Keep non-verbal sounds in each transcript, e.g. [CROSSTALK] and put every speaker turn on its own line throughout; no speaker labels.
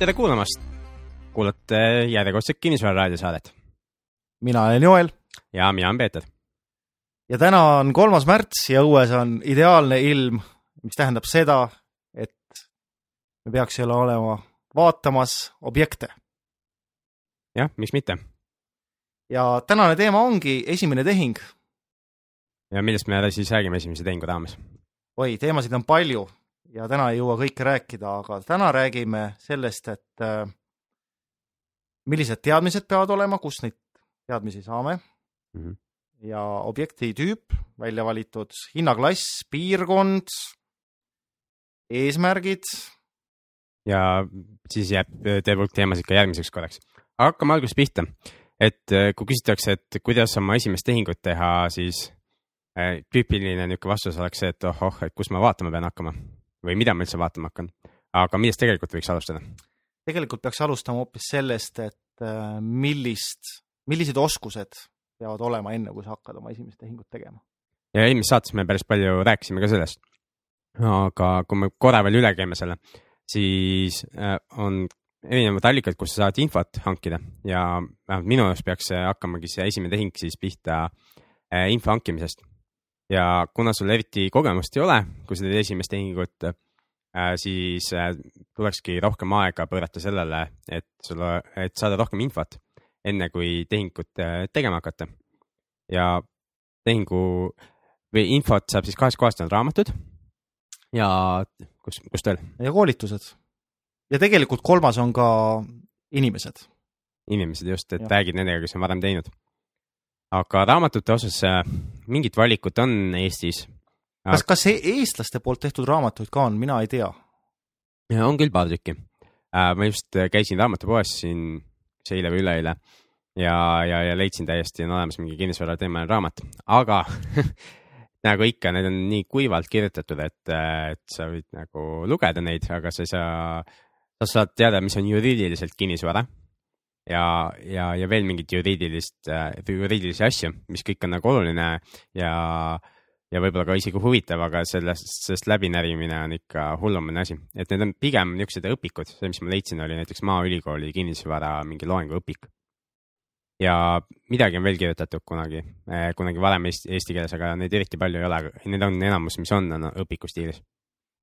tere kuulamast! kuulate järjekordset Kinnisvara raadiosaadet
mina olen Joel
ja mina olen Peeter.
ja täna on kolmas märts ja õues on ideaalne ilm, mis tähendab seda, et me peaksime olema vaatamas objekte.
jah, miks mitte.
ja tänane teema ongi esimene tehing.
ja millest me siis räägime esimese tehingu raames?
oi, teemasid on palju ja täna ei jõua kõike rääkida, aga täna räägime sellest, et äh, millised teadmised peavad olema, kust neid teadmisi saame mm. -hmm. ja objekti tüüp, välja valitud hinnaklass, piirkond, eesmärgid.
ja siis jääb terve hulk teemasid ka järgmiseks korraks. hakkame algusest pihta, et äh, kui küsitakse, et kuidas oma esimest tehingut teha, siis äh, tüüpiline niisugune vastus oleks see, et ohoh, et kus ma vaatama pean hakkama või mida ma üldse vaatama hakkan. aga millest tegelikult võiks alustada?
tegelikult peaks alustama hoopis sellest, et äh, millist millised oskused peavad olema enne, kui sa hakkad oma esimest tehingut tegema?
ja eelmises saates me päris palju rääkisime ka sellest. aga kui me korra veel üle käime selle, siis äh, on erinevad allikad, kus sa saad infot hankida ja vähemalt minu arust peaks hakkamagi see esimene tehing siis pihta äh, info hankimisest. Ja kuna sul eriti kogemust ei ole, kui sa teed esimest tehingut, äh, siis tulekski rohkem aega pöörata sellele, et sulle, et saada rohkem infot enne kui tehingut äh, tegema hakata. ja tehingu või infot saab siis kahest kohast, on raamatud ja kus, kust veel?
ja koolitused. ja tegelikult kolmas on ka inimesed.
inimesed just, et räägid nendega, kes on varem teinud. Aga raamatute osas äh, mingit valikut on Eestis.
kas, kas eestlaste poolt tehtud raamatuid ka on, mina ei tea.
on küll paar tükki. Äh, ma just käisin raamatupoes siin kas eile või üleeile ja, ja, ja leidsin täiesti, on olemas mingi kinnisvarateemaline raamat, aga [LAUGHS] nagu ikka, need on nii kuivalt kirjutatud, et, et sa võid nagu lugeda neid, aga sa ei saa, sa saad teada, mis on juriidiliselt kinnisvara. Ja, ja, ja veel mingit juriidilist, juriidilisi asju, mis kõik on nagu oluline ja, ja võib-olla ka isegi huvitav, aga sellest, sellest läbinärimine on ikka hullumine asi, et need on pigem niisugused õpikud, see, mis ma leidsin, oli näiteks Maaülikooli kinnisvara mingi loenguõpik. ja midagi on veel kirjutatud kunagi, eh, kunagi varem eesti, eesti keeles, aga neid eriti palju ei ole, need on enamus, mis on, on õpiku stiilis.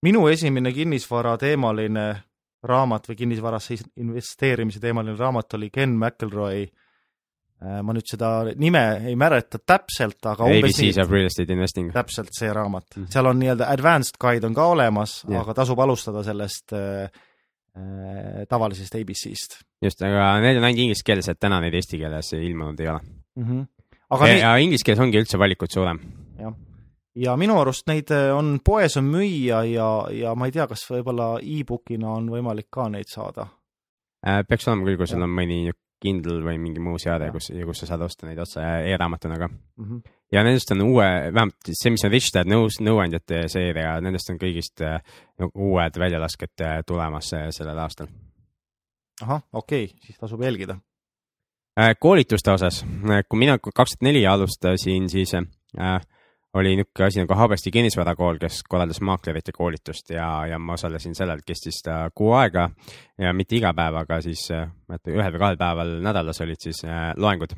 minu esimene kinnisvara teemaline raamat või kinnisvarasse investeerimise teemaline raamat oli Ken McElroy Äh, ma nüüd seda nime ei mäleta täpselt, aga
ABC's of Real Estate Investing.
täpselt see raamat mm, -hmm. seal on nii-öelda advanced guide on ka olemas yeah., aga tasub alustada sellest äh, äh, tavalisest ABC-st.
just, aga need on ainult ingliskeelsed, täna neid eesti keeles ilmunud ei ole mm.
-hmm.
aga ja, nii... inglise keeles ongi üldse valikut suurem.
jah, ja minu arust neid äh, on, poes on müüa ja, ja ma ei tea, kas võib-olla e-book'ina on võimalik ka neid saada
äh,. peaks olema küll, kui sul on mõni Kindle või mingi muu seade, kus, kus sa saad osta neid otse e-raamatuna ka mm. -hmm. ja nendest on uue, vähemalt see, mis on Rich Dad nõus, nõuandjate seeria, nendest on kõigist äh, uued väljalasked äh, tulemas sellel aastal.
ahah, okei okay., siis tasub jälgida
koolituste osas, kui mina kaks tuhat neli alustasin, siis äh, oli niisugune asi nagu Haabersti kinnisvarakool, kes korraldas maaklerite koolitust ja, ja ma osalesin sellel, kestis ta kuu aega ja mitte iga päev, aga siis ühel või kahel päeval nädalas olid siis äh, loengud.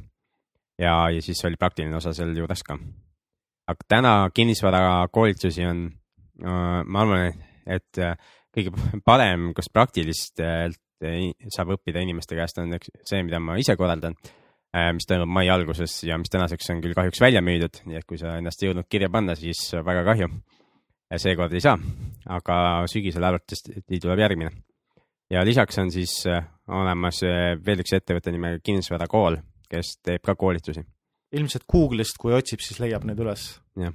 ja, ja siis oli praktiline osa selle juures ka. aga täna kinnisvarakoolitusi on äh,, ma arvan, et äh, kõige parem, kus praktiliselt saab õppida inimeste käest, on see, mida ma ise korraldan Äh, mis toimub mai alguses ja mis tänaseks on küll kahjuks välja müüdud, nii et kui sa ennast ei jõudnud kirja panna, siis väga kahju. seekord ei saa, aga sügisel arvatavasti tuleb järgmine. ja lisaks on siis äh, olemas äh, veel üks ettevõte nimega Kinnisvarakool, kes teeb ka koolitusi.
ilmselt Google'ist, kui otsib, siis leiab need üles.
jah,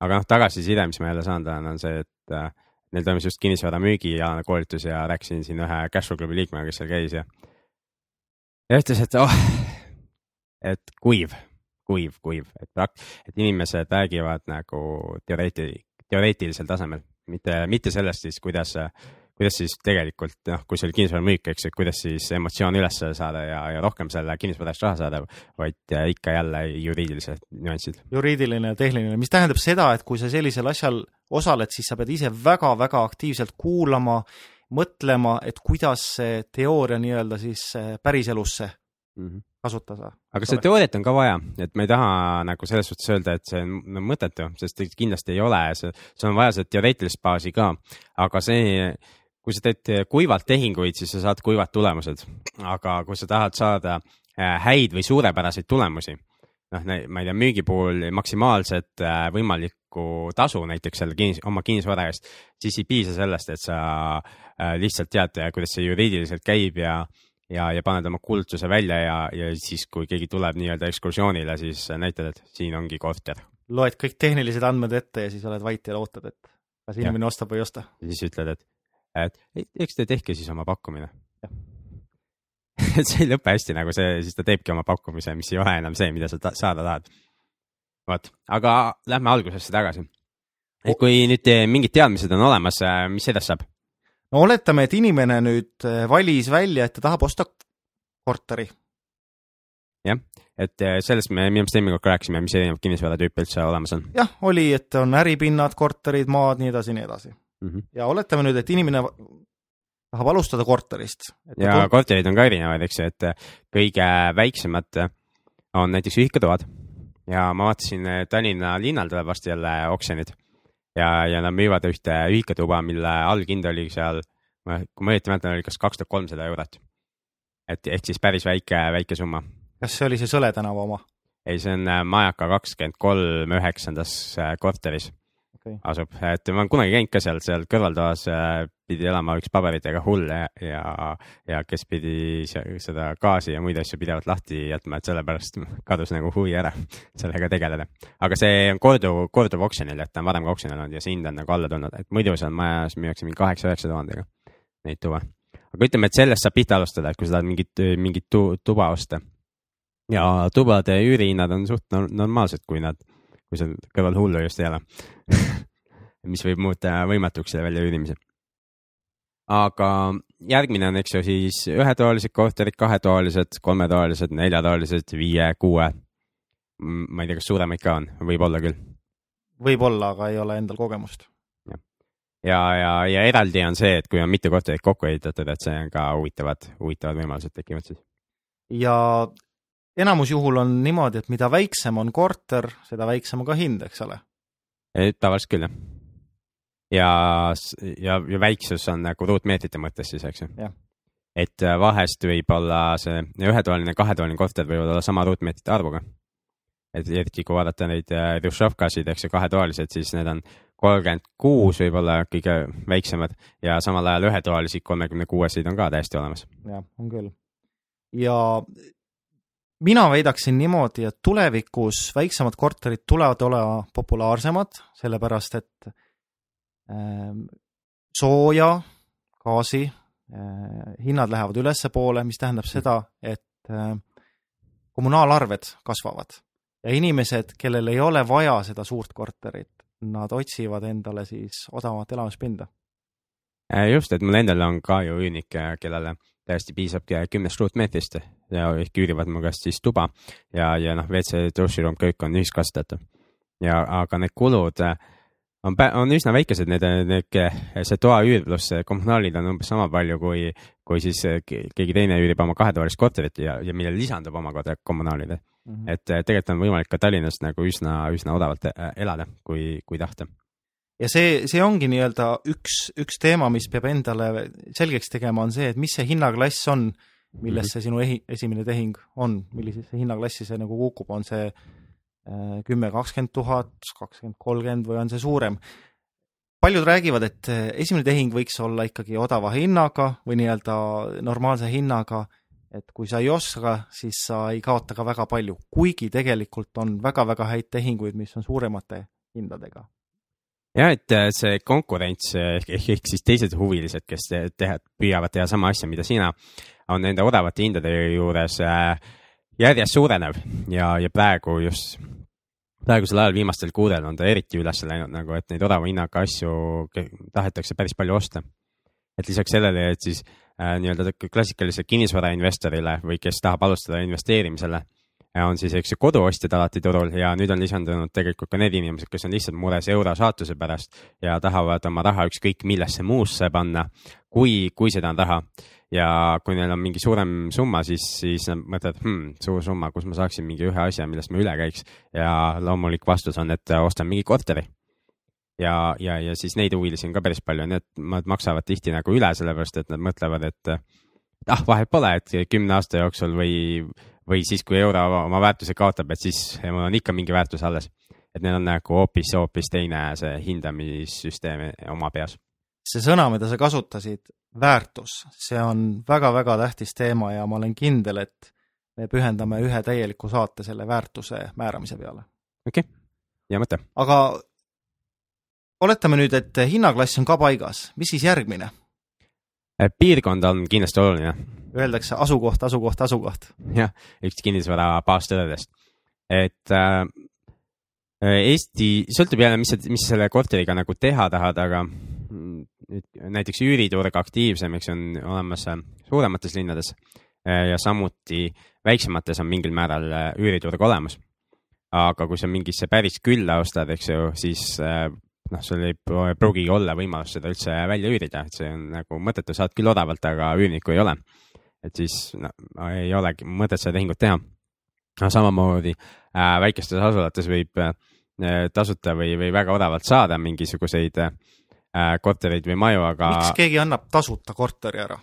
aga noh, tagasiside, mis ma jälle saanud olen, on see, et äh, neil toimus just kinnisvara müügialane koolitus ja rääkisin siin ühe Cashflow klubi liikmega, kes seal käis ja ja ütles, et oh, et kuiv, kuiv, kuiv, et prak-, et inimesed räägivad nagu teoreeti-, teoreetilisel tasemel, mitte, mitte sellest siis, kuidas, kuidas siis tegelikult noh, kui see oli kinnisvara müük, eks, et kuidas siis emotsioon üles saada ja, ja rohkem selle kinnisvara eest raha saada, vaid ikka jälle juriidilised nüansid.
juriidiline ja tehniline, mis tähendab seda, et kui sa sellisel asjal osaled, siis sa pead ise väga-väga aktiivselt kuulama mõtlema, et kuidas see teooria nii-öelda siis päriselusse mm -hmm. Kasutada.
aga seda teooriat on ka vaja, et ma ei taha nagu selles suhtes öelda, et see on mõttetu, sest kindlasti ei ole, see, see on vaja seda teoreetilist baasi ka, aga see kui sa teed kuivalt tehinguid, siis sa saad kuivad tulemused, aga kui sa tahad saada häid või suurepäraseid tulemusi noh, ma ei tea, müügi puhul maksimaalset äh, võimalikku tasu näiteks selle kinnis, oma kinnisvara eest, siis ei piisa sellest, et sa äh, lihtsalt tead, kuidas see juriidiliselt käib ja, ja, ja paned oma kuulutuse välja ja, ja siis, kui keegi tuleb nii-öelda ekskursioonile, siis näitad, et siin ongi korter.
loed kõik tehnilised andmed ette ja siis oled vait ja ootad, et kas inimene ostab või ei osta.
ja siis ütled, et, et eks te tehke siis oma pakkumine. [LAUGHS] et see ei lõpe hästi nagu see, siis ta teebki oma pakkumise, mis ei ole enam see, mida sa ta saada tahad. vot, aga lähme algusesse tagasi. et kui nüüd mingid teadmised on olemas, äh, mis edasi saab?
No oletame, et inimene nüüd äh, valis välja, et ta tahab osta korteri.
jah, et äh, sellest me minu meelest eelmine kord rääkisime, mis erinevad kinnisvaratüüpe üldse olemas on.
jah, oli, et on äripinnad, korterid, maad, nii edasi, nii edasi mm. -hmm. ja oletame nüüd, et inimene tahab alustada korterist.
ja tund... korterid on ka erinevaid, eks ju, et kõige väiksemad on näiteks ühikatoad ja ma vaatasin, Tallinna linnal tuleb varsti jälle oksjonid ja, ja nad müüvad ühte ühikatuba, mille allhind oli seal, kui ma õieti mäletan, oli kas kaks tuhat kolmsada eurot. et ehk siis päris väike, väike summa.
kas see oli see Sõle tänava oma?
ei, see on Majaka kakskümmend kolm üheksandas korteris okay. asub, et ma olen kunagi käinud ka seal, seal kõrvaltoas äh, pidi elama üks paberitega hull ja, ja, ja kes pidi seda gaasi ja muid asju pidevalt lahti jätma, et sellepärast kadus nagu huvi ära [LAUGHS] sellega tegeleda. aga see on korduv, korduv oksjonil, et ta on varem ka oksjonil olnud ja see hind on nagu alla tulnud, et muidu seal majas müüakse mingi kaheksa-üheksa tuhandega neid tuba. aga ütleme, et sellest saab pihta alustada, et kui sa tahad mingit, mingit tu, tuba osta. ja tubade üürihinnad on suht normaalsed, kui nad kui sa kõrval hullu just ei ela [LAUGHS] mis võib muuta võimatuks selle väljaüürimise. aga järgmine on, eks ju, siis ühetoalised korterid, kahetoalised, kolmetoalised, neljatoalised, viie, kuue. ma ei tea, kas suuremaid ka on, võib-olla küll.
võib-olla, aga ei ole endal kogemust.
ja, ja, ja, ja eraldi on see, et kui on mitu korterit kokku ehitatud, et see on ka huvitavad, huvitavad võimalused tekivad siis.
ja enamus juhul on niimoodi, et mida väiksem on korter, seda väiksem on ka hind, eks ole?
tavaliselt küll, jah. ja, ja, ja väiksus on nagu ruutmeetrite mõttes siis, eks ju. et äh, vahest võib olla see ühetoaline, kahetoaline korter võivad olla sama ruutmeetrite arvuga. et eriti kui vaadata neid Hruštšovkasid, äh, eks ju, kahetoalised, siis need on kolmkümmend kuus võib-olla kõige väiksemad ja samal ajal ühetoalisi kolmekümne kuuesid on ka täiesti olemas.
jah, on küll. ja mina väidaksin niimoodi, et tulevikus väiksemad korterid tulevad olema populaarsemad, sellepärast et äh, sooja, gaasi äh, hinnad lähevad ülespoole, mis tähendab seda, et äh, kommunaalarved kasvavad ja inimesed, kellel ei ole vaja seda suurt korterit, nad otsivad endale siis odavamat elamispinda.
Äh, just, et mul endal on ka ju üürnik, kellele täiesti piisab kümnest ruutmeetrist ja ehk üürivad mu käest siis tuba ja, ja noh, WC, duširuum, köök on ühiskasutatav. ja, aga need kulud äh, on, on üsna väikesed, need, need, see toa üür pluss kommunaalid on umbes sama palju, kui, kui siis äh, keegi teine üürib oma kahetoalist korterit ja, ja millele lisandub omakorda kommunaalid mm. -hmm. et äh, tegelikult on võimalik ka Tallinnas nagu üsna, üsna odavalt elada, kui, kui tahta
ja see, see ongi nii-öelda üks, üks teema, mis peab endale selgeks tegema, on see, et mis see hinnaklass on, milles see sinu ehi-, esimene tehing on, millisesse hinnaklassi see nagu kukub, on see äh, kümme, kakskümmend tuhat, kakskümmend, kolmkümmend või on see suurem? paljud räägivad, et äh, esimene tehing võiks olla ikkagi odava hinnaga või nii-öelda normaalse hinnaga, et kui sa ei oska, siis sa ei kaota ka väga palju, kuigi tegelikult on väga-väga häid tehinguid, mis on suuremate hindadega
jah, et äh, see konkurents ehk, ehk, ehk siis teised huvilised, kes teha, püüavad teha sama asja, mida sina, on nende odavate hindade juures äh, järjest suurenev ja, ja praegu just, praegusel ajal viimastel kuudel on ta eriti üles läinud nagu, et neid odava hinnaga asju tahetakse päris palju osta. et lisaks sellele, et siis äh, nii-öelda klassikalisele kinnisvarainvestorile või kes tahab alustada investeerimisele on siis, eks ju, koduostjad alati turul ja nüüd on lisandunud tegelikult ka need inimesed, kes on lihtsalt mures euro saatuse pärast ja tahavad oma raha ükskõik millesse muusse panna, kui, kui seda on taha. Ja kui neil on mingi suurem summa, siis, siis nad mõtlevad hmm,, suur summa, kus ma saaksin mingi ühe asja, millest ma üle käiks. Ja loomulik vastus on, et ostan mingi korteri. Ja, ja, ja siis neid huvilisi on ka päris palju, need maksavad tihti nagu üle, sellepärast et nad mõtlevad, et ah, vahet pole, et kümne aasta jooksul või, või siis, kui euro oma väärtuse kaotab, et siis mul on ikka mingi väärtus alles. et neil on nagu hoopis, hoopis teine see hindamissüsteem oma peas.
see sõna, mida sa kasutasid, väärtus, see on väga-väga tähtis teema ja ma olen kindel, et me pühendame ühe täieliku saate selle väärtuse määramise peale.
okei okay., hea mõte.
aga oletame nüüd, et hinnaklass on ka paigas, mis siis järgmine?
Piirkond on kindlasti oluline.
Öeldakse asukoht, asukoht, asukoht.
jah, üks kinnisvara baastõdedest. et äh, Eesti, sõltub jälle, mis, mis selle korteriga nagu teha tahad, aga näiteks üüriturg aktiivsem, eks on olemas suuremates linnades ja samuti väiksemates on mingil määral üüriturg olemas. aga kui sa mingisse päris külla ostad, eks ju, siis noh, sul ei pruugigi olla võimalust seda üldse välja üürida, et see on nagu mõttetu, saad küll odavalt, aga üürnikku ei ole. Et siis no, ei olegi mõtet seda tehingut teha. samamoodi äh, väikestes asulates võib äh, tasuta või, või väga odavalt saada mingisuguseid äh, kortereid või maju, aga.
miks keegi annab tasuta korteri ära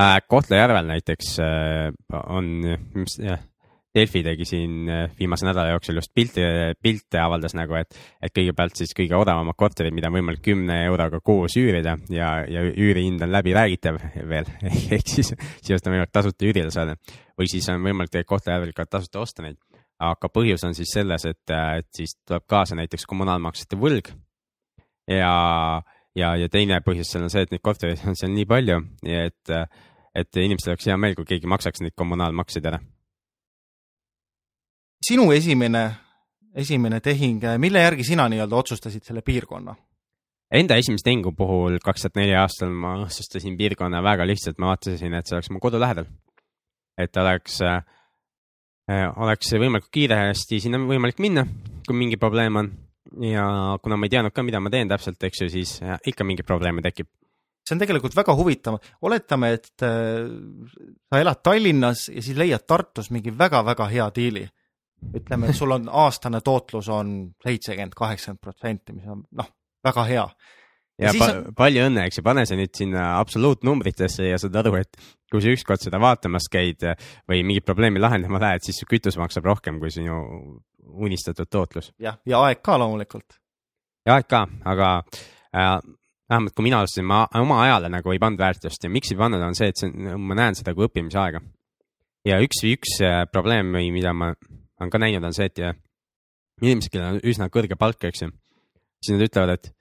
äh,? Kohtla-Järvel näiteks äh, on, mis jah Delfi tegi siin äh, viimase nädala jooksul just pilte, pilte avaldas nagu, et, et kõigepealt siis kõige odavamad korterid, mida on võimalik kümne euroga kuus üürida ja, ja üürihind on läbiräägitav veel [LAUGHS] ehk siis, siis on võimalik tasuta üürida saada. või siis on võimalik tegelikult Kohtla-Järvel ka tasuta osta neid. aga põhjus on siis selles, et, et siis tuleb kaasa näiteks kommunaalmaksete võlg. ja, ja, ja teine põhjus seal on see, et neid kortereid on seal nii palju, et, et inimestel oleks hea meel, kui keegi maksaks neid kommunaalmakseid ära
sinu esimene, esimene tehing, mille järgi sina nii-öelda otsustasid selle piirkonna?
Enda esimese tehingu puhul kaks tuhat neli aastal ma otsustasin piirkonna väga lihtsalt, ma vaatasin, et see oleks mu kodu lähedal. et oleks äh,, oleks võimalikult kiiresti sinna võimalik minna, kui mingi probleem on. ja kuna ma ei teadnud ka, mida ma teen täpselt, eks ju, siis äh, ikka mingeid probleeme tekib
see on tegelikult väga huvitav, oletame, et äh, sa elad Tallinnas ja siis leiad Tartus mingi väga-väga hea diili ütleme, et sul on [LAUGHS] aastane tootlus on seitsekümmend, kaheksakümmend protsenti, mis on noh, väga hea.
ja, ja pa on... palju õnne, eks ju, pane see nüüd sinna absoluutnumbritesse ja saad aru, et kui sa ükskord seda vaatamas käid või mingit probleemi lahendama lähed, siis su kütus maksab rohkem kui sinu unistatud tootlus.
jah, ja aeg ka loomulikult.
ja aeg ka, aga äh, vähemalt kui mina alustasin, ma oma ajale nagu ei pannud väärtust ja miks ei pannud, on see, et see on, ma näen seda kui õppimisaega. ja üks, üks äh, probleem mida ma olen ka näinud, on see, et inimesed, kellel on üsna kõrge palk, eks ju, siis nad ütlevad, et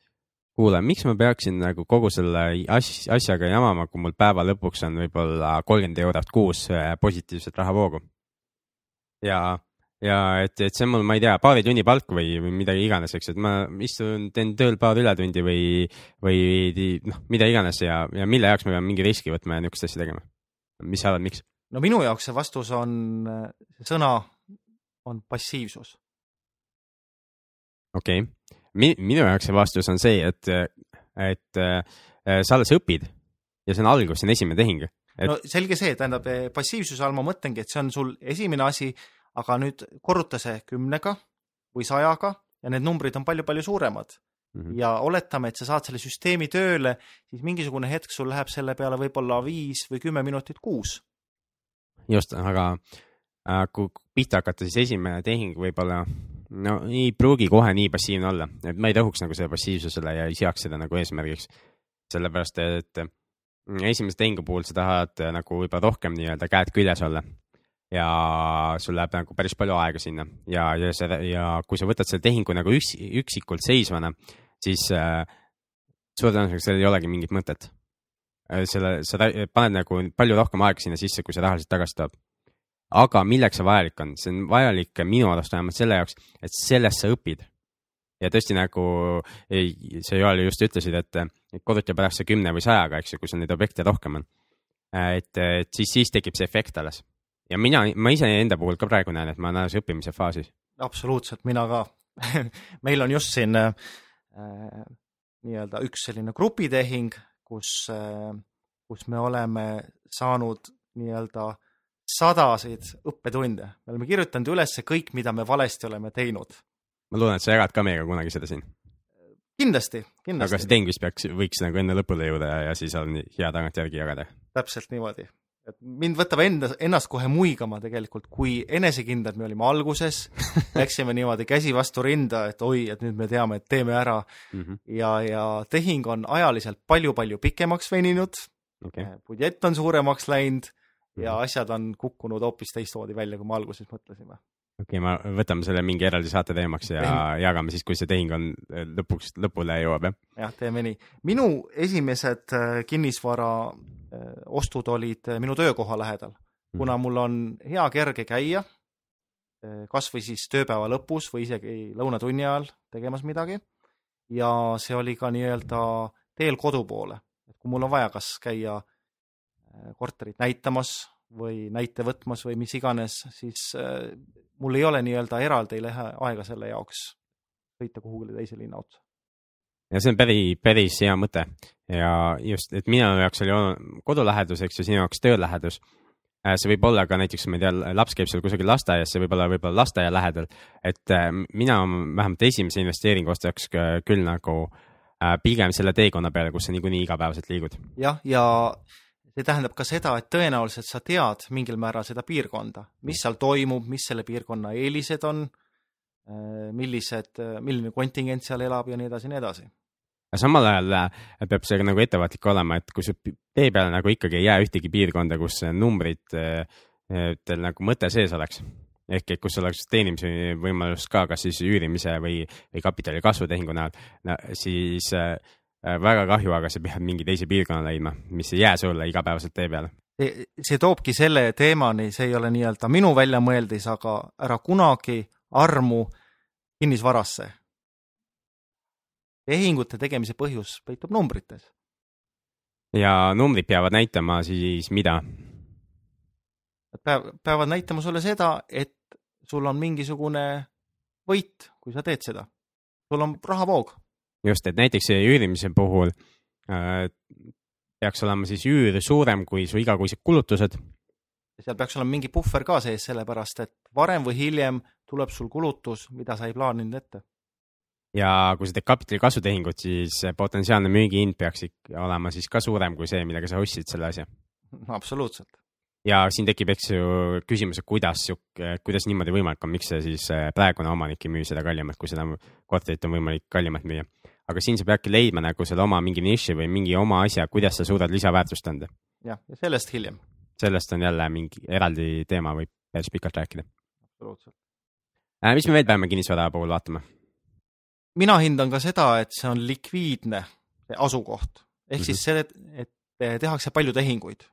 kuule, miks ma peaksin nagu kogu selle as asjaga jamama, kui mul päeva lõpuks on võib-olla kolmkümmend eurot kuus äh, positiivset rahavoogu. ja, ja et, et see on mul, ma ei tea, paari tunni palk või, või midagi iganes, eks, et ma istun, teen tööl paar ületundi või, või noh, mida iganes ja, ja mille jaoks ma pean mingi riski võtma ja niisugust asja tegema. mis sa arvad, miks?
no minu jaoks see vastus on äh, sõna on passiivsus.
okei okay., minu jaoks see vastus on see, et, et äh, sa alles õpid ja see on algus, see on esimene tehing et....
no selge see, tähendab eh, passiivsuse all ma mõtlengi, et see on sul esimene asi, aga nüüd korruta see kümnega või sajaga ja need numbrid on palju-palju suuremad. -hmm. ja oletame, et sa saad selle süsteemi tööle, siis mingisugune hetk sul läheb selle peale võib-olla viis või kümme minutit kuus.
just, aga kui pihta hakata, siis esimene tehing võib-olla no ei pruugi kohe nii passiivne olla, et ma ei rõhuks nagu selle passiivsusele ja ei seaks seda nagu eesmärgiks. sellepärast, et mm, esimese tehingu puhul sa tahad äh, nagu võib-olla rohkem nii-öelda käed küljes olla. ja sul läheb nagu päris palju aega sinna ja, ja see ja kui sa võtad selle tehingu nagu üks, üksikult seisvana, siis äh, suure tõenäosusega sellel ei olegi mingit mõtet. Äh, selle, sa paned nagu palju rohkem aega sinna sisse, kui see rahaliselt tagasi toob aga milleks see vajalik on, see on vajalik minu arust vähemalt selle jaoks, et sellest sa õpid. ja tõesti nagu sa Joel just ütlesid, et koduti pärast see kümne või sajaga, eks ju, kui sul neid objekte rohkem on. et, et siis, siis tekib see efekt alles. ja mina, ma iseenda puhul ka praegu näen, et ma olen alles õppimise faasis.
absoluutselt, mina ka [LAUGHS] meil on just siin äh, nii-öelda üks selline grupitehing, kus, kus me oleme saanud nii-öelda sadasid õppetunde. me oleme kirjutanud üles kõik, mida me valesti oleme teinud.
ma loodan, et sa jagad ka meiega kunagi seda siin.
kindlasti, kindlasti.
aga see tehing vist peaks, võiks nagu enne lõpule jõuda ja, ja siis on hea tagantjärgi jagada.
täpselt niimoodi. et mind võtab enda, ennast kohe muigama tegelikult, kui enesekindlad me olime alguses [LAUGHS] läksime niimoodi käsi vastu rinda, et oi, et nüüd me teame, et teeme ära mm. -hmm. ja, ja tehing on ajaliselt palju-palju pikemaks veninud okay.. budjett on suuremaks läinud ja mhm. asjad on kukkunud hoopis teistmoodi välja, kui me alguses mõtlesime.
okei okay,, ma, võtame selle mingi eraldi saate teemaks ja tehing. jagame siis, kui see tehing on eh, lõpuks lõpule jõuab, jah?
jah, teeme nii. minu esimesed eh, kinnisvara eh, ostud olid minu töökoha lähedal, mhm. kuna mul on hea kerge käia, kas või siis tööpäeva lõpus või isegi lõunatunni ajal tegemas midagi. ja see oli ka nii-öelda teel kodu poole, et kui mul on vaja kas käia äh, Äh, korterit näitamas või näite võtmas või mis iganes, siis äh, mul ei ole nii-öelda eraldi lähe aega selle jaoks sõita kuhugile teise linna otsa.
ja see on päris, päris hea mõte ja just, et minu jaoks oli kodulähedus, eks ju, sinu jaoks töölähedus. Äh, see võib olla ka näiteks, ma ei tea, laps käib seal kusagil lasteaias, see võib olla võib-olla lasteaia lähedal, et mina vähemalt esimese investeeringu ostaks küll nagu pigem selle teekonna peale, kus sa niikuinii igapäevaselt liigud.
jah, ja, ja see tähendab ka seda, et tõenäoliselt sa tead mingil määral seda piirkonda, mis seal toimub, mis selle piirkonna eelised on, äh, millised, milline kontingent seal elab ja nii edasi ja nii edasi.
aga samal ajal äh, peab see nagu ettevaatlik olema, et kui su tee peale nagu ikkagi ei jää ühtegi piirkonda, kus numbritel äh, nagu mõte sees oleks ehk et kus oleks teenimise võimalus ka, kas siis üürimise või, või kapitali kasvu tehingu näol no,, siis äh, Äh, väga kahju, aga sa pead mingi teise piirkonna leidma, mis ei jää sulle igapäevaselt tee peale.
see toobki selle teemani, see ei ole nii-öelda minu väljamõeldis, aga ära kunagi armu kinnisvarasse. tehingute tegemise põhjus peitub numbrites.
ja numbrid peavad näitama siis mida?
Nad peavad, peavad näitama sulle seda, et sul on mingisugune võit, kui sa teed seda. sul on rahavoog
just, et näiteks üürimise puhul äh, peaks olema siis üür suurem kui su igakuised kulutused.
seal peaks olema mingi puhver ka sees, sellepärast et varem või hiljem tuleb sul kulutus, mida sa ei plaaninud ette.
ja kui sa teed kapitali kasvutehingut, siis potentsiaalne müügihind peaks ikka olema siis ka suurem kui see, millega sa ostsid selle asja.
absoluutselt
ja siin tekib, eks ju, küsimus, et kuidas, kuidas niimoodi võimalik on, miks see siis äh, praegune omanik ei müü seda kallimalt, kui seda korterit on võimalik kallimalt müüa aga siin sa peadki leidma nagu selle oma mingi niši või mingi oma asja, kuidas sa suudad lisaväärtust anda.
jah, ja sellest hiljem.
sellest on jälle mingi eraldi teema, võib päris pikalt rääkida.
absoluutselt
äh,. mis me veel peame kinnisvara puhul vaatama?
mina hindan ka seda, et see on likviidne asukoht, ehk mm -hmm. siis see, et tehakse palju tehinguid.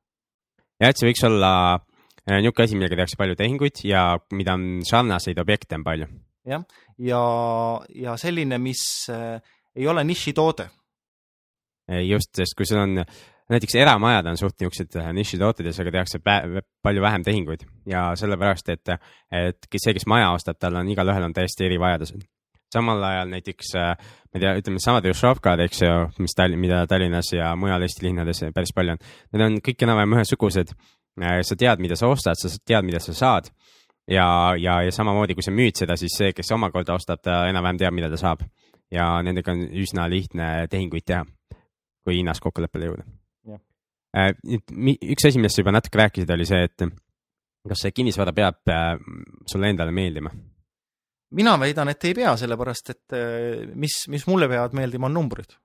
jah, et see võiks olla äh, niisugune asi, millega tehakse palju tehinguid ja mida on sarnaseid objekte on palju.
jah, ja, ja selline, mis äh, ei ole nišitoode.
just, sest kui sul on näiteks eramajad on suht niisugused äh, nišitooted ja sellega tehakse palju vähem tehinguid ja sellepärast, et, et see, kes maja ostab, tal on igalühel on täiesti erivajadused. samal ajal näiteks, äh, ma ei tea, ütleme samad Jušovkad, eks ju, mis Tallinn, mida Tallinnas ja mujal Eesti linnades päris palju on, need on kõik enam-vähem ühesugused. Äh, sa tead, mida sa ostad, sa tead, mida sa saad ja, ja, ja samamoodi, kui sa müüd seda, siis see, kes omakorda ostab, ta enam-vähem teab, mida ta saab ja nendega on üsna lihtne tehinguid teha, kui hinnas kokkuleppele jõuda. Äh, üks asi, millest sa juba natuke rääkisid, oli see, et kas see kinnisvara peab äh, sulle endale meeldima?
mina väidan, et ei pea, sellepärast et äh, mis, mis mulle peavad meeldima, on numbrid.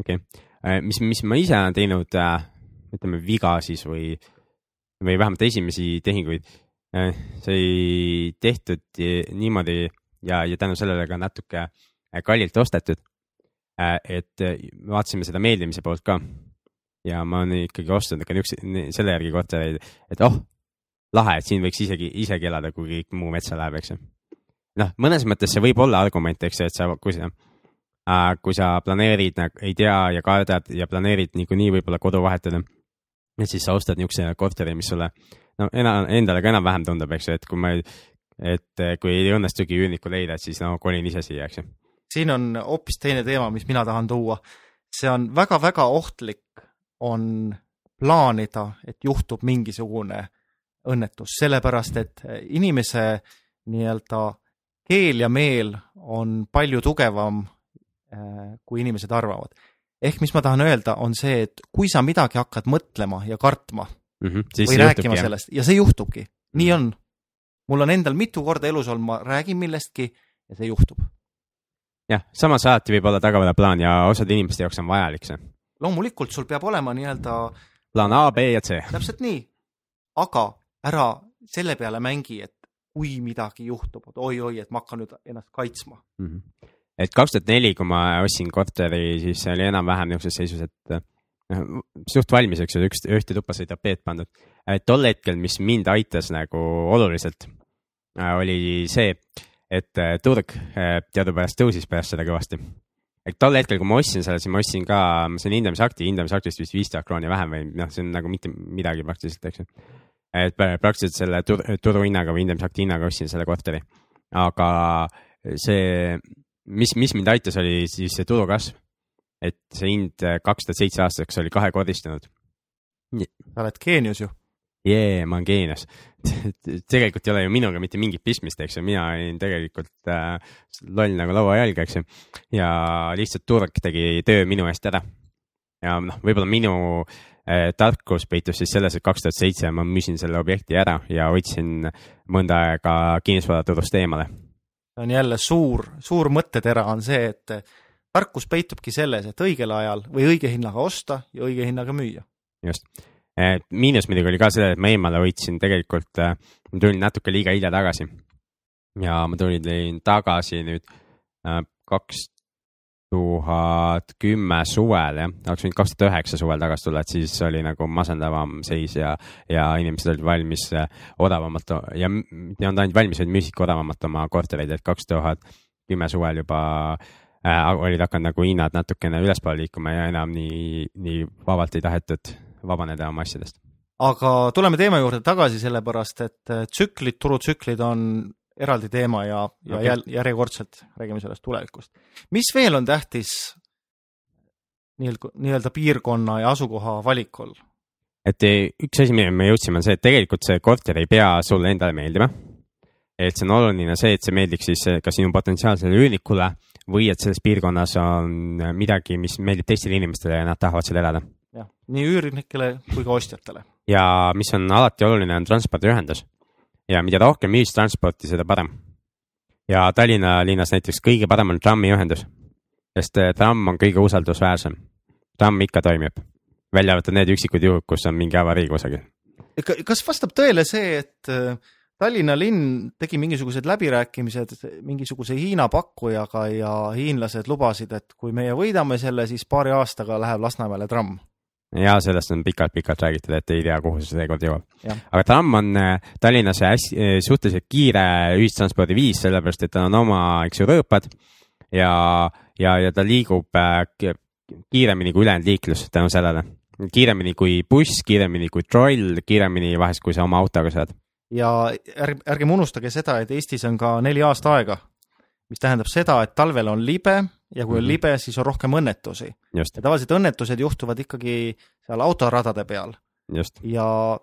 okei okay., mis, mis ma ise olen teinud, ütleme viga siis või, või vähemalt esimesi tehinguid, sai tehtud niimoodi ja, ja tänu sellele ka natuke Äh, kallilt ostetud. Äh, et äh, vaatasime seda meeldimise poolt ka ja ma olen ikkagi ostnud ka niisuguse, selle järgi kortereid, et oh, lahe, et siin võiks isegi, isegi elada, kui kõik muu metsa läheb, eks ju. noh, mõnes mõttes see võib olla argument, eks ju, et sa, kui sa äh,, kui sa planeerid, ei tea ja kardad ja planeerid niikuinii võib-olla kodu vahetada, et siis sa ostad niisuguse korteri, mis sulle no enam, endale ka enam-vähem tundub, eks ju, et kui ma, et kui ei õnnestugi üürnikku leida, et siis no kolin ise siia, eks ju
siin on hoopis teine teema, mis mina tahan tuua. see on väga-väga ohtlik, on plaanida, et juhtub mingisugune õnnetus, sellepärast et inimese nii-öelda keel ja meel on palju tugevam, äh, kui inimesed arvavad. ehk mis ma tahan öelda, on see, et kui sa midagi hakkad mõtlema ja kartma
mm -hmm.
või rääkima juhtubki, sellest ja see juhtubki, nii on. mul on endal mitu korda elus olnud, ma räägin millestki ja see juhtub.
Jah, samas alati võib olla tagavaraplaan ja osade inimeste jaoks on vajalik see.
loomulikult, sul peab olema nii-öelda
plaan A, B ja C.
täpselt nii, aga ära selle peale mängi, et kui midagi juhtub, oi-oi, et ma hakkan nüüd ennast kaitsma mm.
-hmm. et kaks tuhat neli, kui ma ostsin korteri, siis oli enam-vähem niisuguses seisus, et noh, suht valmis, eks ju, üks, ühte tuppa sai tapeet pandud. tol hetkel, mis mind aitas nagu oluliselt, äh, oli see, et äh, turg äh, teadupärast tõusis pärast seda kõvasti. et tol hetkel, kui ma ostsin selle, siis ma ostsin ka, ma sain hindamisakti, hindamisaktist vist viis tuhat krooni vähem või noh, see on nagu mitte midagi praktiliselt, eks ju et praktiliselt selle tur turuhinnaga või hindamisakti hinnaga ostsin selle korteri. aga see, mis, mis mind aitas, oli siis see turukasv. et see hind kaks tuhat seitse aastaks oli kahekordistunud.
sa oled geenius ju.
Jee, ma olen geenius [LAUGHS] tegelikult ei ole ju minuga mitte mingit pistmist, eks ju, mina olin tegelikult äh, loll nagu lauajalg, eks ju. ja lihtsalt turg tegi töö minu eest ära. ja noh, võib-olla minu äh, tarkus peitus siis selles, et kaks tuhat seitse ma müüsin selle objekti ära ja hoidsin mõnda aega kinnisvaraturust eemale.
on jälle suur, suur mõttetera on see, et tarkus peitubki selles, et õigel ajal või õige hinnaga osta ja õige hinnaga müüa.
just, miinus muidugi oli ka see, et ma eemale hoidsin tegelikult, äh, ma tulin natuke liiga hilja tagasi. ja ma tulin tagasi nüüd äh, kaks tuhat kümme suvel jah, oleks võinud kaks tuhat üheksa suvel tagasi tulla, et siis oli nagu masendavam seis ja, ja inimesed olid valmis äh, odavamalt ja mitte olnud ainult valmis, vaid müüsidki odavamalt oma kortereid, et kaks tuhat kümme suvel juba äh, olid hakanud nagu hinnad natukene ülespoole liikuma ja enam nii, nii vabalt ei tahetud vabaneda oma asjadest.
aga tuleme teema juurde tagasi, sellepärast et äh, tsüklid, turutsüklid on eraldi teema ja, ja okay. jäl, järjekordselt räägime sellest tulevikust. mis veel on tähtis nii-öelda, nii-öelda piirkonna ja asukoha valikul?
et üks asi, milleni me jõudsime, on see, et tegelikult see korter ei pea sulle endale meeldima. et see on oluline see, et see meeldiks siis ka sinu potentsiaalsele üürnikule või et selles piirkonnas on midagi, mis meeldib teistele inimestele ja nad tahavad seal elada.
Nii üürnikele kui ka ostjatele.
ja mis on alati oluline, on transpordiühendus ja mida rohkem ühistransporti, seda parem. ja Tallinna linnas näiteks kõige parem on trammiühendus, sest eh, tramm on kõige usaldusväärsem. tramm ikka toimib, välja arvatud need üksikud juhud, kus on mingi avarii kusagil.
kas vastab tõele see, et eh, Tallinna linn tegi mingisugused läbirääkimised mingisuguse Hiina pakkujaga ja hiinlased lubasid, et kui meie võidame selle, siis paari aastaga läheb Lasnamäele tramm
ja sellest on pikalt-pikalt räägitud, et ei tea, kuhu see seekord jõuab. aga tramm on äh, Tallinnas hästi, äh, suhteliselt kiire ühistranspordiviis, sellepärast et tal on oma, eks ju, rööpad ja, ja, ja ta liigub äh, kiiremini kui ülejäänud liiklus tänu sellele. kiiremini kui buss, kiiremini kui troll, kiiremini vahest, kui sa oma autoga saad.
ja ärge, ärgem unustage seda, et Eestis on ka neli aasta-aega, mis tähendab seda, et talvel on libe ja kui mm -hmm. on mhm. libe, siis on rohkem õnnetusi. ja tavaliselt õnnetused juhtuvad ikkagi seal autoradade peal. ja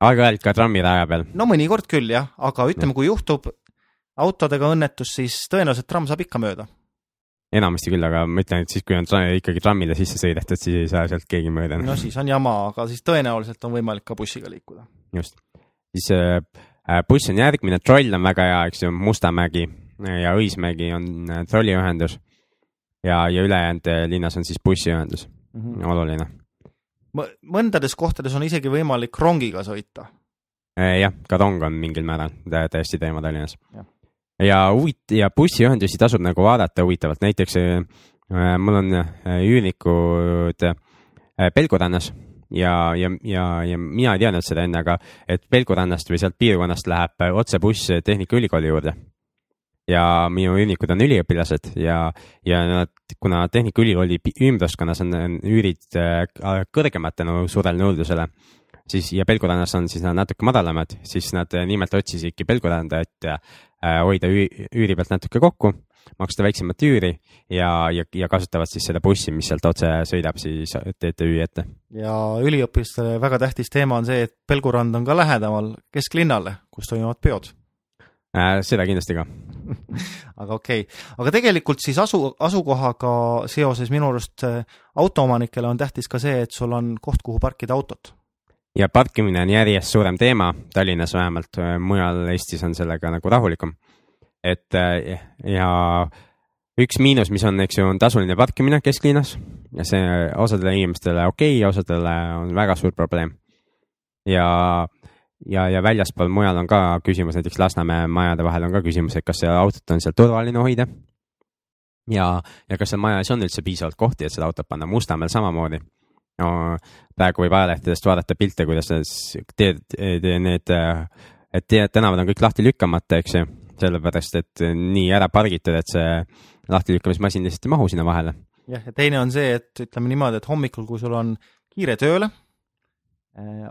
aeg-ajalt ka trammiraja peal.
no mõnikord küll jah, aga ütleme, kui juhtub autodega õnnetus, siis tõenäoliselt tramm saab ikka mööda.
enamasti küll, aga ma ütlen, et siis, kui on tra ikkagi trammile sisse sõidetud, siis ei saa sealt keegi mööda.
no siis on jama, aga siis tõenäoliselt on võimalik ka bussiga liikuda.
just, siis äh, äh buss on järgmine, troll on väga hea, eks ju, Mustamägi ja Õismägi on äh, trolliühendus ja, ja ülejäänud eh, linnas on siis bussiühendus mm, -hmm. oluline.
mõndades kohtades on isegi võimalik rongiga sõita.
Eh, jah, ka rong on mingil määral täiesti teema Tallinnas. ja huvit- ja bussiühendusi tasub nagu vaadata huvitavalt, näiteks äh, mul on üürnikud äh, Pelgurannas ja, ja, ja, ja mina ei teadnud seda enne, aga et Pelgurannast või sealt piirkonnast läheb otsebuss Tehnikaülikooli juurde ja minu üürnikud on üliõpilased ja, ja nad, kuna Tehnikaülikooli ümbruskonnas on üürid äh, kõrgemad tänu suurele nõudlusele, siis ja Pelgurannas on siis nad natuke madalamad, siis nad nimelt otsisidki Pelguranda, et äh, hoida üüri pealt natuke kokku, maksta väiksemat üüri ja, ja, ja kasutavad siis seda bussi, mis sealt otse sõidab siis TTÜ ette.
ja üliõpilastele väga tähtis teema on see, et Pelgurand on ka lähedamal kesklinnale, kus toimuvad peod.
Seda kindlasti ka [LAUGHS]
aga okei okay., aga tegelikult siis asu, asukohaga seoses minu arust äh, autoomanikele on tähtis ka see, et sul on koht, kuhu parkida autot
ja parkimine on järjest suurem teema, Tallinnas vähemalt, mujal Eestis on sellega nagu rahulikum. et ja üks miinus, mis on, eks ju, on tasuline parkimine kesklinnas ja see osadele inimestele okei okay,, osadele on väga suur probleem. ja, ja, ja väljaspool mujal on ka küsimus, näiteks Lasnamäe majade vahel on ka küsimus, et kas seda autot on seal turvaline hoida. ja, ja kas seal maja ees on üldse piisavalt kohti, et seda autot panna, Mustamäel samamoodi no praegu võib ajalehtedest vaadata pilte, kuidas teed, need, et teed, tänavad on kõik lahti lükkamata, eks ju, sellepärast et nii ära pargitud, et see lahtilükkamismasin lihtsalt ei mahu sinna vahele.
jah, ja teine on see, et ütleme niimoodi, et hommikul, kui sul on kiire tööle,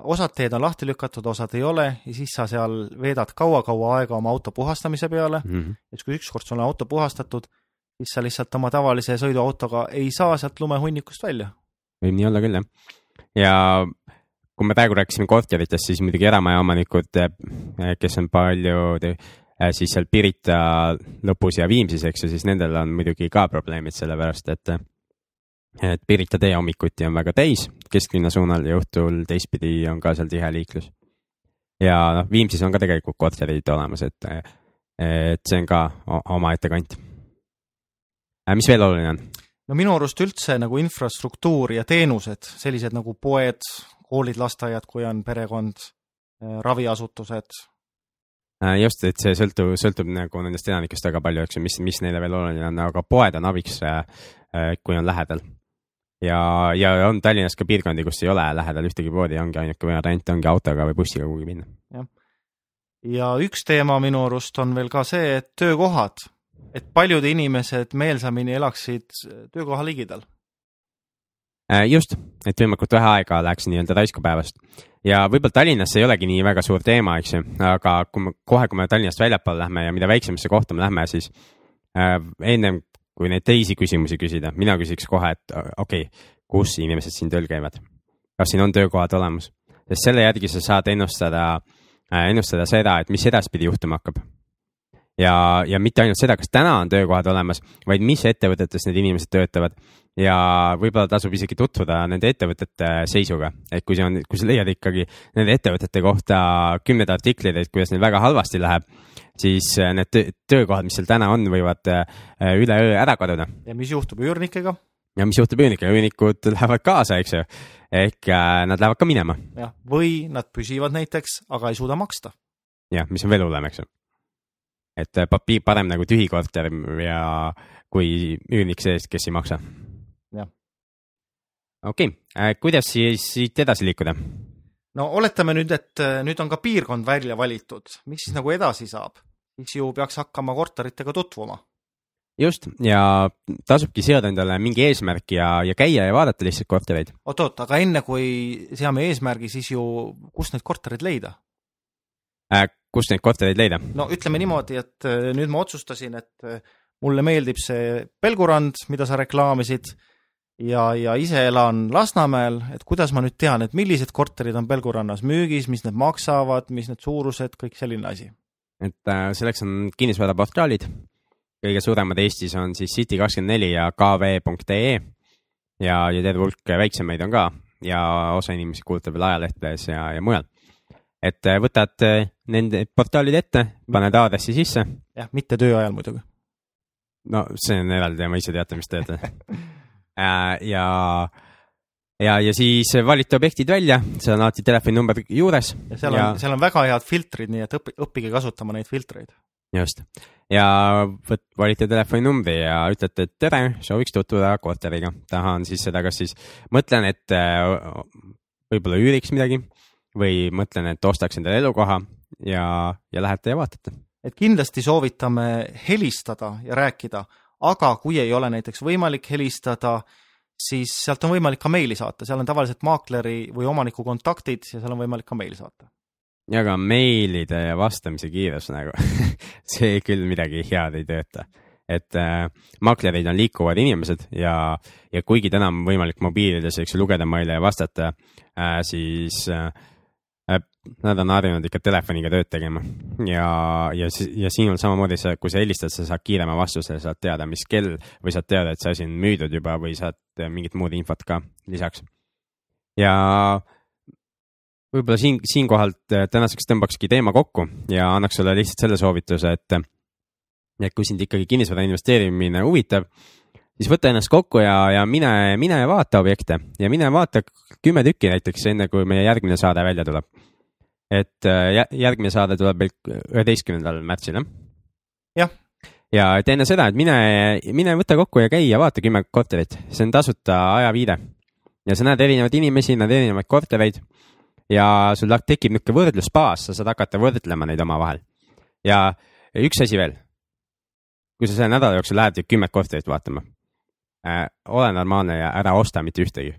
osad teed on lahti lükatud, osad ei ole ja siis sa seal veedad kaua-kaua aega oma auto puhastamise peale mm. -hmm. ja siis, kui ükskord sul on auto puhastatud, siis sa lihtsalt oma tavalise sõiduautoga ei saa sealt lumehunnikust välja
võib nii olla küll, jah. ja kui me praegu rääkisime korteritest, siis muidugi eramaja omanikud, eh, kes on palju eh, siis seal Pirita lõpus ja Viimsis, eks ju, siis nendel on muidugi ka probleemid, sellepärast et et Pirita tee hommikuti on väga täis kesklinna suunal ja õhtul teistpidi on ka seal tihe liiklus. ja noh, Viimsis on ka tegelikult korterid olemas, et, et see on ka omaette kant. Äh, mis veel oluline on?
no minu arust üldse nagu infrastruktuur ja teenused, sellised nagu poed, koolid, lasteaiad, kui on perekond, äh, raviasutused.
Äh, just, et see sõltub, sõltub nagu nendest elanikest väga palju, eks ju, mis, mis neile veel oluline on, aga poed on abiks, kui on lähedal. Ja, ja on Tallinnas ka piirkondi, kus ei ole lähedal ühtegi poodi, ongi ainuke variant ongi autoga või bussiga kuhugi minna.
jah, ja üks teema minu arust on veel ka see, et töökohad. Et paljud inimesed meelsamini elaksid töökoha ligidal.
Äh, just, et võimalikult vähe aega läheks nii-öelda raisku päevast ja võib-olla Tallinnas ei olegi nii väga suur teema, eks ju, aga kui me kohe, kui me Tallinnast väljapoole lähme ja mida väiksemasse kohta me lähme, siis äh, ennem kui neid teisi küsimusi küsida, mina küsiks kohe, et okei okay,, kus inimesed siin tööl käivad, kas siin on töökohad olemas, sest selle järgi sa saad ennustada äh,, ennustada seda, et mis edaspidi juhtuma hakkab. Ja, ja mitte ainult seda, kas täna on töökohad olemas, vaid mis ettevõtetes need inimesed töötavad. Ja võib-olla tasub isegi tutvuda nende ettevõtete seisuga, et kui see on, kui sa leiad ikkagi nende ettevõtete kohta kümneid artikleid, et kuidas neil väga halvasti läheb, siis äh, need töökohad, mis seal täna on, võivad äh, üleöö ära kaduda.
ja mis juhtub üürnikega?
ja mis juhtub üürnikega, üürnikud lähevad kaasa, eks ju, ehk äh, nad lähevad ka minema.
jah, või nad püsivad näiteks, aga ei suuda maksta.
jah, mis on veel hullem, eks ju et papiir parem nagu tühi korter ja kui üürnik sees, kes ei maksa. Okei okay., äh, kuidas siis siit edasi liikuda?
no oletame nüüd, et äh, nüüd on ka piirkond välja valitud, mis siis nagu edasi saab? siis ju peaks hakkama korteritega tutvuma.
just ja tasubki seada endale mingi eesmärk ja, ja käia ja vaadata lihtsalt kortereid.
oot-oot, aga enne kui seame eesmärgi, siis ju kust neid kortereid leida
äh,? kust neid kortereid leida?
no ütleme niimoodi, et äh, nüüd ma otsustasin, et mulle meeldib see Pelgurand, mida sa reklaamisid ja, ja ise elan Lasnamäel, et kuidas ma nüüd tean, et millised korterid on Pelgurannas müügis, mis need maksavad, mis need suurused, kõik selline asi?
et äh, selleks on kinnisvaraportaalid, kõige suuremad Eestis on siis City24 ja kv.ee ja, ja terve hulk väiksemaid on ka ja osa inimesi kuulutab veel ajalehtedes ja, ja mujal et äh, võtad äh, nende portaalid ette, paned aadressi sisse.
jah, mitte töö ajal muidugi.
no see on eraldi teema, ise teate, mis teete [LAUGHS] ja, ja, ja siis valite objektid välja, seal on alati telefoninumber juures.
ja seal on, seal on väga head filtrid, nii et õpi, õppige kasutama neid filtreid.
just, ja võt-, valite telefoninumbri ja ütlete, et tere, sooviks tutvuda korteriga, tahan siis seda, kas siis mõtlen, et võib-olla üüriks midagi või mõtlen, et ostaks endale elukoha ja, ja lähete ja vaatate.
et kindlasti soovitame helistada ja rääkida, aga kui ei ole näiteks võimalik helistada, siis sealt on võimalik ka meili saata, seal on tavaliselt maakleri või omaniku kontaktid ja seal on võimalik ka meili saata.
ja aga meilide ja vastamise kiirus nagu [LAUGHS] see küll midagi head ei tööta. et äh, maaklerid on liikuvad inimesed ja, ja kuigi täna on võimalik mobiilides, eks ju, lugeda meile ja vastata äh,, siis Äh, nad on harjunud ikka telefoniga tööd tegema ja, ja, ja sinul samamoodi sa, kui sa helistad, sa saad kiirema vastuse, saad teada, mis kell või saad teada, et see asi on müüdud juba või saad mingit muud infot ka lisaks. ja võib-olla siin, siinkohalt äh, tänaseks tõmbakski teema kokku ja annaks sulle lihtsalt selle soovituse, et, et kui sind ikkagi kinnisvara investeerimine huvitab, siis võta ennast kokku ja, ja mine, mine vaata objekte ja mine vaata kümme tükki näiteks, enne kui meie järgmine saade välja tuleb. et äh, järgmine saade tuleb meil üheteistkümnendal märtsil, jah?
jah.
ja et enne seda, et mine, mine võta kokku ja käi ja vaata kümme korterit, see on tasuta ajaviide. ja sa näed erinevaid inimesi, näed erinevaid kortereid ja sul tekib niisugune võrdlusbaas, sa saad hakata võrdlema neid omavahel. ja üks asi veel. kui sa selle nädala jooksul lähed kümmet korterit vaatama äh,, ole normaalne ja ära osta mitte ühtegi.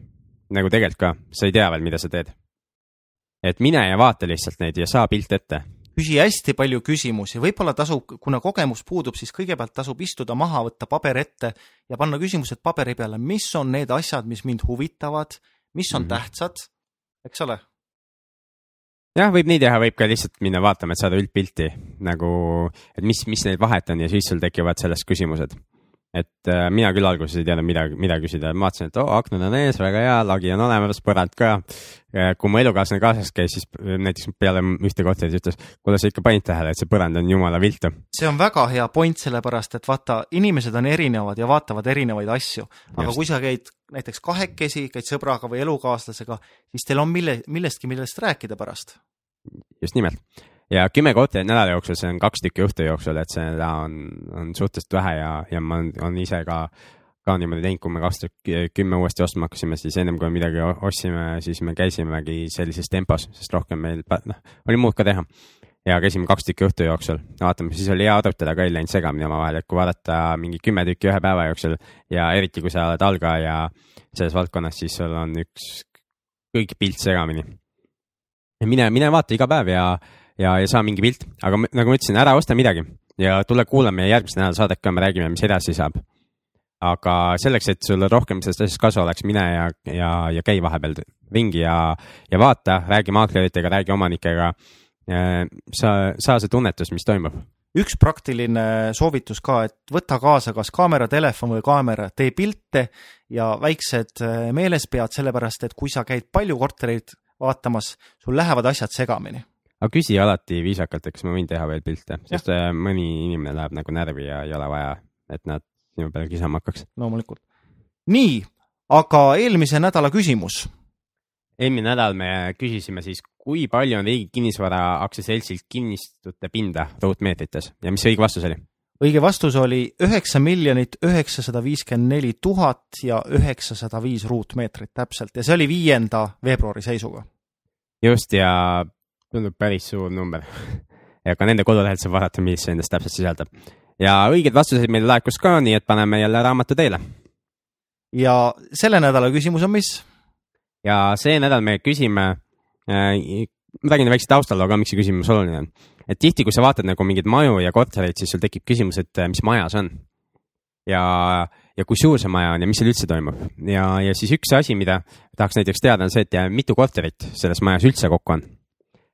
nagu tegelikult ka, sa ei tea veel, mida sa teed. et mine ja vaata lihtsalt neid ja saa pilt ette.
küsi hästi palju küsimusi, võib-olla tasub, kuna kogemus puudub, siis kõigepealt tasub istuda maha, võtta paber ette ja panna küsimused paberi peale, mis on need asjad, mis mind huvitavad, mis on mm -hmm. tähtsad, eks ole
jah, võib nii teha, võib ka lihtsalt minna vaatama, et saada üldpilti nagu, et mis, mis neid vahet on ja siis sul tekivad sellest küsimused et äh, mina küll alguses ei teadnud, mida, mida küsida, ma vaatasin, et oo oh,, aknad on ees, väga hea, lagi on olemas, põrand ka. kui mu elukaaslane kaasas käis, siis näiteks peale ühte kohta siis ütles, kuule, sa ikka panid tähele, et see põrand on jumala viltu.
see on väga hea point, sellepärast et vaata, inimesed on erinevad ja vaatavad erinevaid asju. aga Just. kui sa käid näiteks kahekesi, käid sõbraga või elukaaslasega, siis teil on mille, millestki, millest rääkida pärast.
just nimelt ja kümme korterit nädala jooksul, see on kaks tükki õhtu jooksul, et seda on, on suhteliselt vähe ja, ja ma olen ise ka, ka niimoodi teinud, kui me kaks tükki, kümme uuesti ostma hakkasime, siis ennem kui midagi ostsime, siis me käisimegi sellises tempos, sest rohkem meil, noh, oli muud ka teha. ja käisime kaks tükki õhtu jooksul, vaatame, siis oli hea arutada ka, ei läinud segamini omavahel, et kui vaadata mingi kümme tükki ühe päeva jooksul ja eriti, kui sa oled algaja selles valdkonnas, siis sul on üks, kõik pilt segamini. mine, mine vaata iga päev ja ja, ja saa mingi pilt, aga nagu ma ütlesin, ära osta midagi ja tule kuula meie järgmise nädala saadet ka, me räägime, mis edasi saab. aga selleks, et sul rohkem sellest asjast kasu oleks, mine ja, ja, ja käi vahepeal ringi ja, ja vaata, räägi maakleritega, räägi omanikega. sa, saa see tunnetus, mis toimub
üks praktiline soovitus ka, et võta kaasa kas kaamera, telefon või kaamera, tee pilte ja väiksed meeles pead, sellepärast et kui sa käid palju kortereid vaatamas, sul lähevad asjad segamini
aga küsi alati viisakalt, et kas ma võin teha veel pilte, sest ja. Äh, mõni inimene läheb nagu närvi ja ei ole vaja, et nad sinu peale kisama hakkaks.
loomulikult. nii, aga eelmise nädala küsimus.
eelmine nädal me küsisime siis, kui palju on Riigi Kinnisvara Aktsiaseltsilt kinnistute pinda ruutmeetrites ja mis õige vastus oli?
õige vastus oli üheksa miljonit üheksasada viiskümmend neli tuhat ja üheksasada viis ruutmeetrit täpselt ja see oli viienda veebruari seisuga.
just ja tundub päris suur number ja ka nende kodulehelt saab vaadata, mis see endast täpselt sisaldab. ja õigeid vastuseid meil laekus ka, nii et paneme jälle raamatu teele.
ja selle nädala küsimus on mis?
ja see nädal me küsime äh,, ma räägin väikse taustaloo ka, miks see küsimus oluline on. et tihti, kui sa vaatad nagu mingeid maju ja kortereid, siis sul tekib küsimus, et äh, mis maja see on. ja, ja kui suur see maja on ja mis seal üldse toimub ja, ja siis üks asi, mida tahaks näiteks teada, on see, et mitu korterit selles majas üldse kokku on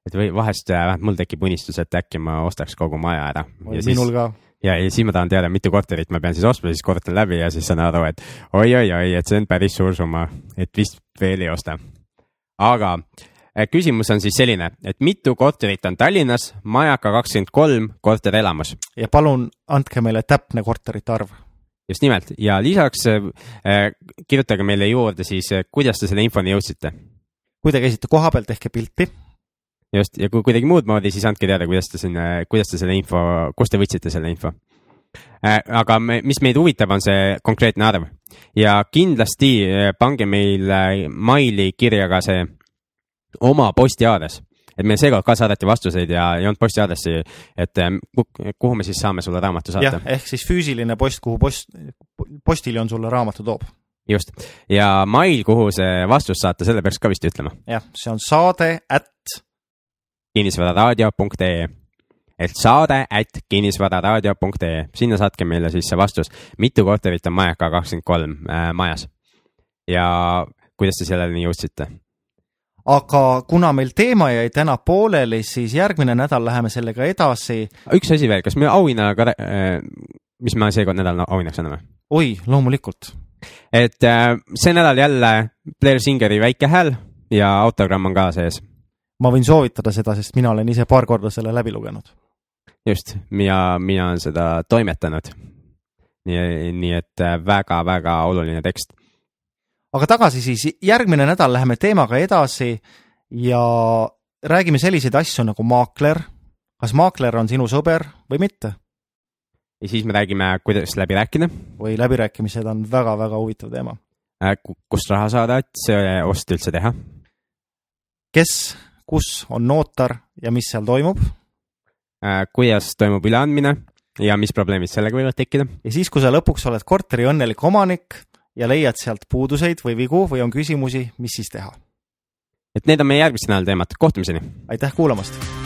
et või vahest äh, vähemalt mul tekib unistus, et äkki ma ostaks kogu maja ära.
minul ka.
ja, ja siis ma tahan teada, mitu korterit ma pean siis ostma, siis korrutan läbi ja siis saan aru, et oi-oi-oi, et see on päris suur summa, et vist veel ei osta. aga äh, küsimus on siis selline, et mitu korterit on Tallinnas, Majaka kakskümmend kolm korterelamus?
ja palun andke meile täpne korterite arv
just nimelt ja lisaks äh, kirjutage meile juurde siis, kuidas te selle infoni jõudsite.
kui te käisite kohapeal, tehke pilti
just, ja kui kuidagi muud moodi, siis andke teada, kuidas te sinna, kuidas te selle info, kust te võtsite selle info äh,. aga me, mis meid huvitab, on see konkreetne arv ja kindlasti äh, pange meile maili kirja ka see oma postiaadress et meil seekord ka saadeti vastuseid ja ei olnud posti aadressi, et äh, kuhu me siis saame sulle raamatu saata.
ehk siis füüsiline post, kuhu post, postiljon sulle raamatu toob
just ja mail, kuhu see vastus saata, selle peaks ka vist ütlema.
jah, see on saade at
kinnisvararaadio.ee et saade at kinnisvararaadio.ee, sinna saatke meile siis see vastus, mitu korterit on Majaka kakskümmend kolm äh, majas. ja kuidas te selleni jõudsite?
aga kuna meil teema jäi täna pooleli, siis järgmine nädal läheme sellega edasi.
üks asi veel, kas me auhinna ka äh,, mis me seekord nädal auhinnaks anname?
oi, loomulikult.
et äh, see nädal jälle Blair Singeri väike hääl ja autogramm on ka sees.
Ma võin soovitada seda, sest mina olen ise paar korda selle läbi lugenud.
just, ja mina olen seda toimetanud. nii, nii et väga-väga oluline tekst
aga tagasi siis, järgmine nädal läheme teemaga edasi ja räägime selliseid asju nagu maakler. kas maakler on sinu sõber või mitte?
ja siis me räägime, kuidas läbi rääkida.
oi, läbirääkimised on väga-väga huvitav teema.
Äh, kust raha saada, et see ost üldse teha?
kes, kus on notar ja mis seal toimub?
Äh, kuidas toimub üleandmine ja mis probleemid sellega võivad tekkida?
ja siis, kui sa lõpuks oled korteri õnnelik omanik ja leiad sealt puuduseid või vigu või on küsimusi, mis siis teha?
et need on meie järgmiste nädala teemad, kohtumiseni!
aitäh kuulamast!